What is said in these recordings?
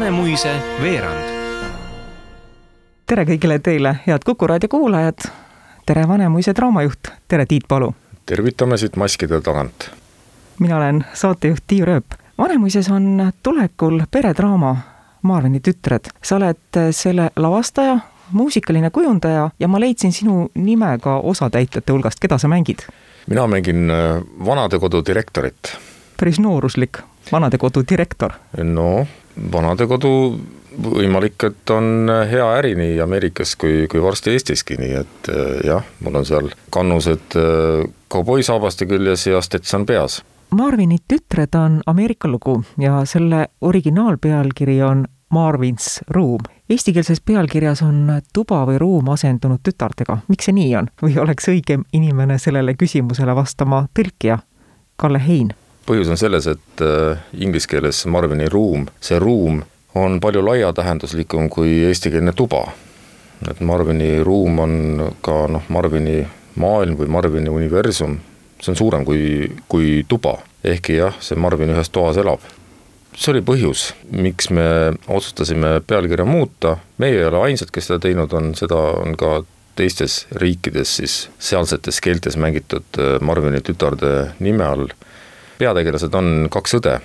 Vanemuise veerand. tere kõigile teile, head Kuku raadio kuulajad. tere, Vanemuise draamajuht, tere, Tiit Palu. tervitame siit maskide tagant. mina olen saatejuht Tiiu Rööp. Vanemuises on tulekul peredraama Marvini tütred. sa oled selle lavastaja, muusikaline kujundaja ja ma leidsin sinu nime ka osatäitjate hulgast, keda sa mängid? mina mängin äh, vanadekodu direktorit. päris nooruslik vanadekodu direktor. no vanadekodu võimalik, et on hea äri nii Ameerikas kui, kui varsti Eestiski, nii et äh, jah, mul on seal kannused äh, kauboisaabaste küljes ja Stetson peas. Marvini tütred on Ameerika lugu ja selle originaalpealkiri on Marvin's Room. Eestikeelses pealkirjas on tuba või ruum asendunud tütardega. miks see nii on? või oleks õigem inimene sellele küsimusele vastama tõlkija Kalle Hein? Põhjus on selles, et äh, inglise keeles Marvini ruum, see ruum on palju laiatähenduslikum kui eestikeelne tuba. et Marvini ruum on ka noh, Marvini maailm või Marvini universum, see on suurem kui, kui tuba. ehkki jah, see Marvin ühes toas elab. see oli põhjus, miks me otsustasime pealkirja muuta, meie ei ole ainsad, kes seda teinud on, seda on ka teistes riikides siis sealsetes keeltes mängitud äh, Marvini tütarde nime all. Peategelased on kaks õde,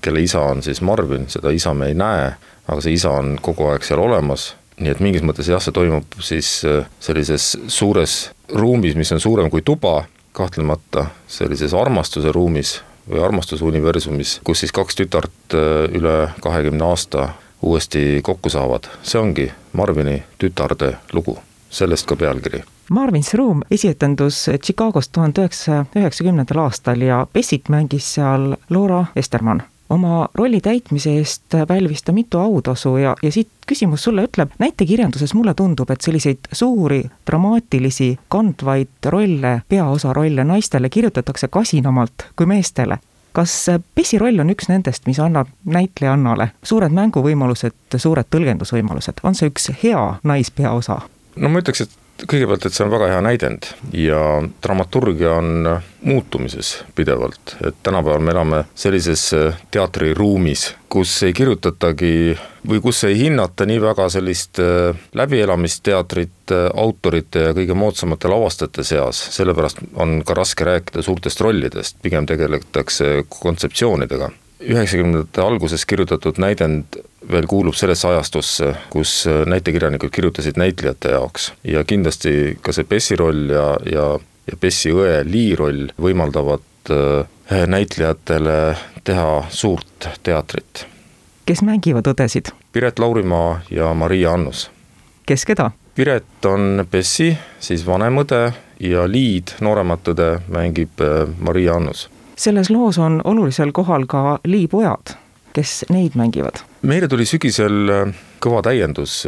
kelle isa on siis Marvin, seda isa me ei näe, aga see isa on kogu aeg seal olemas, nii et mingis mõttes jah, see toimub siis äh, sellises suures ruumis, mis on suurem kui tuba, kahtlemata sellises armastuse ruumis või armastuse universumis, kus siis kaks tütart äh, üle kahekümne aasta uuesti kokku saavad, see ongi Marvini tütarde lugu, sellest ka pealkiri Marvin's Room esietendus Chicagos tuhande üheksasaja üheksakümnendal aastal ja Bessit mängis seal Laura Estermann. oma rolli täitmise eest pälvis ta mitu autasu ja, ja siit küsimus sulle ütleb, näitekirjanduses mulle tundub, et selliseid suuri dramaatilisi kandvaid rolle, peaosa rolle naistele kirjutatakse kasinamalt kui meestele kas Bessi roll on üks nendest, mis annab näitlejannale suured mänguvõimalused, suured tõlgendusvõimalused, on see üks hea naispeaosa? no ma ütleks, et kõigepealt, et see on väga hea näidend ja dramaturgia on muutumises pidevalt, et tänapäeval me elame sellises teatriruumis, kus ei kirjutatagi või kus ei hinnata nii väga sellist läbielamist teatrit autorite ja kõige moodsamate lavastajate seas, sellepärast on ka raske rääkida suurtest rollidest, pigem tegeletakse kontseptsioonidega. Üheksakümnendate alguses kirjutatud näidend veel kuulub sellesse ajastusse, kus näitekirjanikud kirjutasid näitlejate jaoks ja kindlasti ka see Bessi roll ja, ja, ja Bessi õe Lee roll võimaldavad äh, näitlejatele teha suurt teatrit. kes mängivad õdesid? Piret Laurimaa ja Maria Annus. kes keda? Piret on Bessi, siis vanem õde ja Liid, nooremat õde, mängib äh, Maria Annus selles loos on olulisel kohal ka Lii pojad, kes neid mängivad? meile tuli sügisel kõva täiendus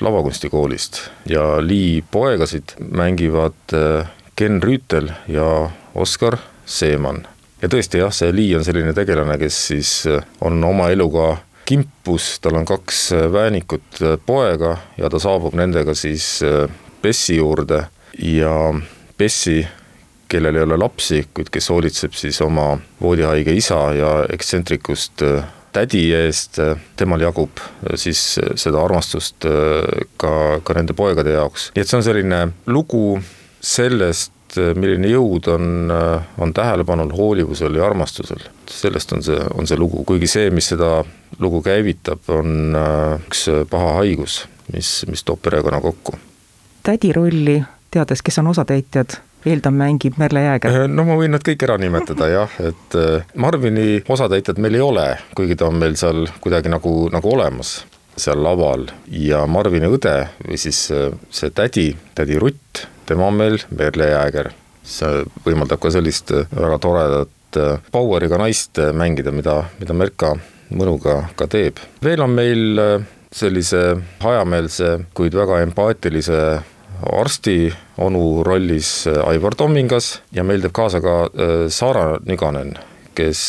lavakunstikoolist ja Lii poegasid mängivad Ken Rüütel ja Oskar Seeman. ja tõesti jah, see Lii on selline tegelane, kes siis on oma eluga kimpus, tal on kaks väänikut poega ja ta saabub nendega siis Bessi juurde ja Bessi kellel ei ole lapsi, kuid kes hoolitseb siis oma voodihaige isa ja ekstsentrikust tädi eest, temal jagub siis seda armastust ka, ka nende poegade jaoks. nii et see on selline lugu sellest, milline jõud on, on tähelepanul, hoolivusel ja armastusel. sellest on see, on see lugu, kuigi see, mis seda lugu käivitab, on üks paha haigus, mis, mis toob perekonna kokku. tädi rolli, teades, kes on osatäitjad eeldan, mängib Merle Jääger. no ma võin nad kõik ära nimetada jah, et Marvini osatäitjat meil ei ole, kuigi ta on meil seal kuidagi nagu, nagu olemas seal laval ja Marvini õde või siis see tädi, tädi Rutt, tema on meil Merle Jääger. see võimaldab ka sellist väga toredat power'iga naist mängida, mida, mida Merka mõnuga ka teeb. veel on meil sellise hajameelse, kuid väga empaatilise arsti onu rollis Aivar Tommingas ja meil teeb kaasa ka Saara Nüganen, kes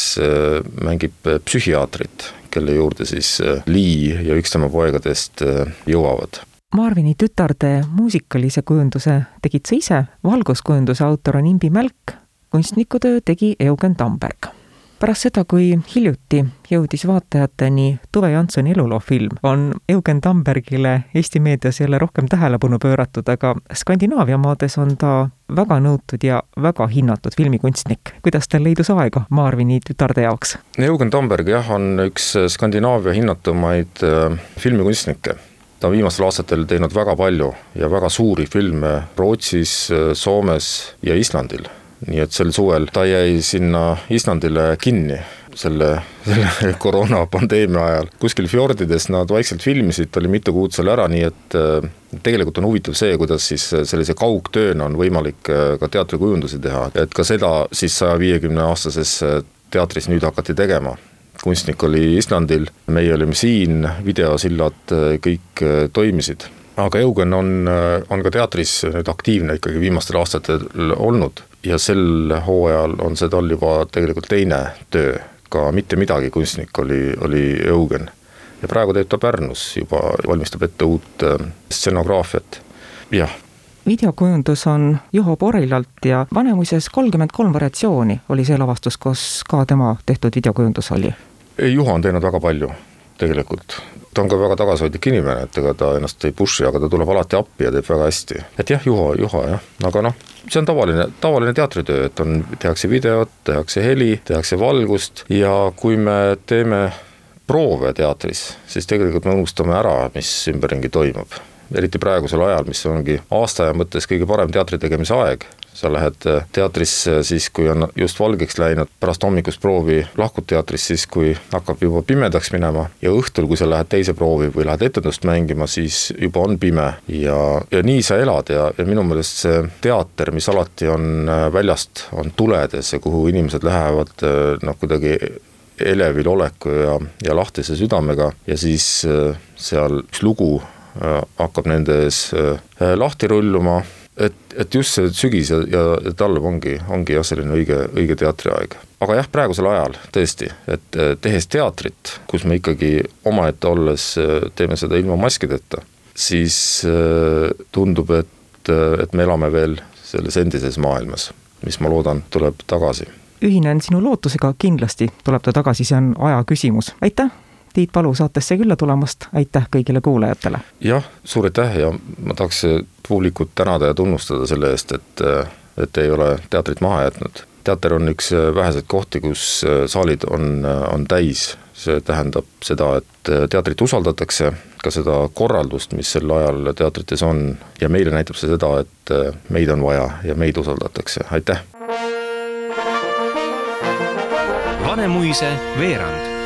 mängib psühhiaatrit, kelle juurde siis Lee ja üks tema poegadest jõuavad. Marvini tütarde muusikalise kujunduse tegid sa ise, valguskujunduse autor on Imbi Mälk, kunstnikutöö tegi Eugen Tamberg. Pärast seda, kui hiljuti jõudis vaatajateni Tuve Jansoni eluloofilm, on Eugen Tambergile Eesti meedias jälle rohkem tähelepanu pööratud, aga Skandinaavia maades on ta väga nõutud ja väga hinnatud filmikunstnik. kuidas tal leidus aega Marvini tütarde jaoks? Eugen Tamberg jah, on üks Skandinaavia hinnatumaid äh, filmikunstnikke ta on viimastel aastatel teinud väga palju ja väga suuri filme Rootsis, Soomes ja Islandil. Nii et sel suvel ta jäi sinna Islandile kinni selle, selle koroonapandeemia ajal. kuskil fjordides nad vaikselt filmisid, ta oli mitu kuud seal ära, nii et äh, tegelikult on huvitav see, kuidas siis sellise kaugtööna on võimalik äh, ka teatrikujundusi teha, et ka seda siis saja viiekümne aastases äh, teatris nüüd hakati tegema kunstnik oli Islandil, meie olime siin, videosillad kõik äh, toimisid. aga Eugen on, äh, on ka teatris nüüd aktiivne ikkagi viimastel aastatel olnud ja sel hooajal on see tal juba tegelikult teine töö, ka mitte midagi kunstnik oli, oli Eugen. ja praegu teeb ta Pärnus juba, valmistab ette uut äh, stsenograafiat, jah. Videokujundus on Juho Porilalt ja Vanemuises kolmkümmend kolm variatsiooni oli see lavastus, kus ka tema tehtud videokujundus oli. Ei, Juho on teinud väga palju tegelikult. ta on ka väga tagasihoidlik inimene, et ega ta ennast ei push'i, aga ta tuleb alati appi ja teeb väga hästi. et jah, Juho, Juho jah, aga noh, see on tavaline, tavaline teatritöö, et on, tehakse videot, tehakse heli, tehakse valgust ja kui me teeme proove teatris, siis tegelikult me unustame ära, mis ümberringi toimub eriti praegusel ajal, mis ongi aastaaja mõttes kõige parem teatri tegemise aeg, sa lähed äh, teatrisse siis, kui on just valgeks läinud, pärast hommikust proovi lahkud teatrist siis, kui hakkab juba pimedaks minema ja õhtul, kui sa lähed teise proovi või lähed etendust mängima, siis juba on pime. Ja, ja nii sa elad ja, ja minu meelest see teater, mis alati on äh, väljast, on tuledes ja kuhu inimesed lähevad äh, noh, kuidagi elevil oleku ja, ja lahtise südamega. Ja siis seal üks lugu hakkab nende ees lahti rulluma et, et just see sügis ja, ja talv ongi, ongi jah, selline õige, õige teatriaeg. aga jah, praegusel ajal tõesti, et tehes teatrit, kus me ikkagi omaette olles äh, teeme seda ilma maskideta, siis äh, tundub, et, et me elame veel selles endises maailmas, mis ma loodan, tuleb tagasi. ühinen sinu lootusega, kindlasti tuleb ta tagasi, see on aja küsimus, aitäh Tiit Palu saatesse külla tulemast, aitäh kõigile kuulajatele! jah, suur aitäh ja ma tahaks publikut tänada ja tunnustada selle eest, et, et ei ole teatrit maha jätnud. teater on üks väheseid kohti, kus saalid on, on täis, see tähendab seda, et teatrit usaldatakse, ka seda korraldust, mis sel ajal teatrites on ja meile näitab see seda, et meid on vaja ja meid usaldatakse, aitäh! Vanemuise veerand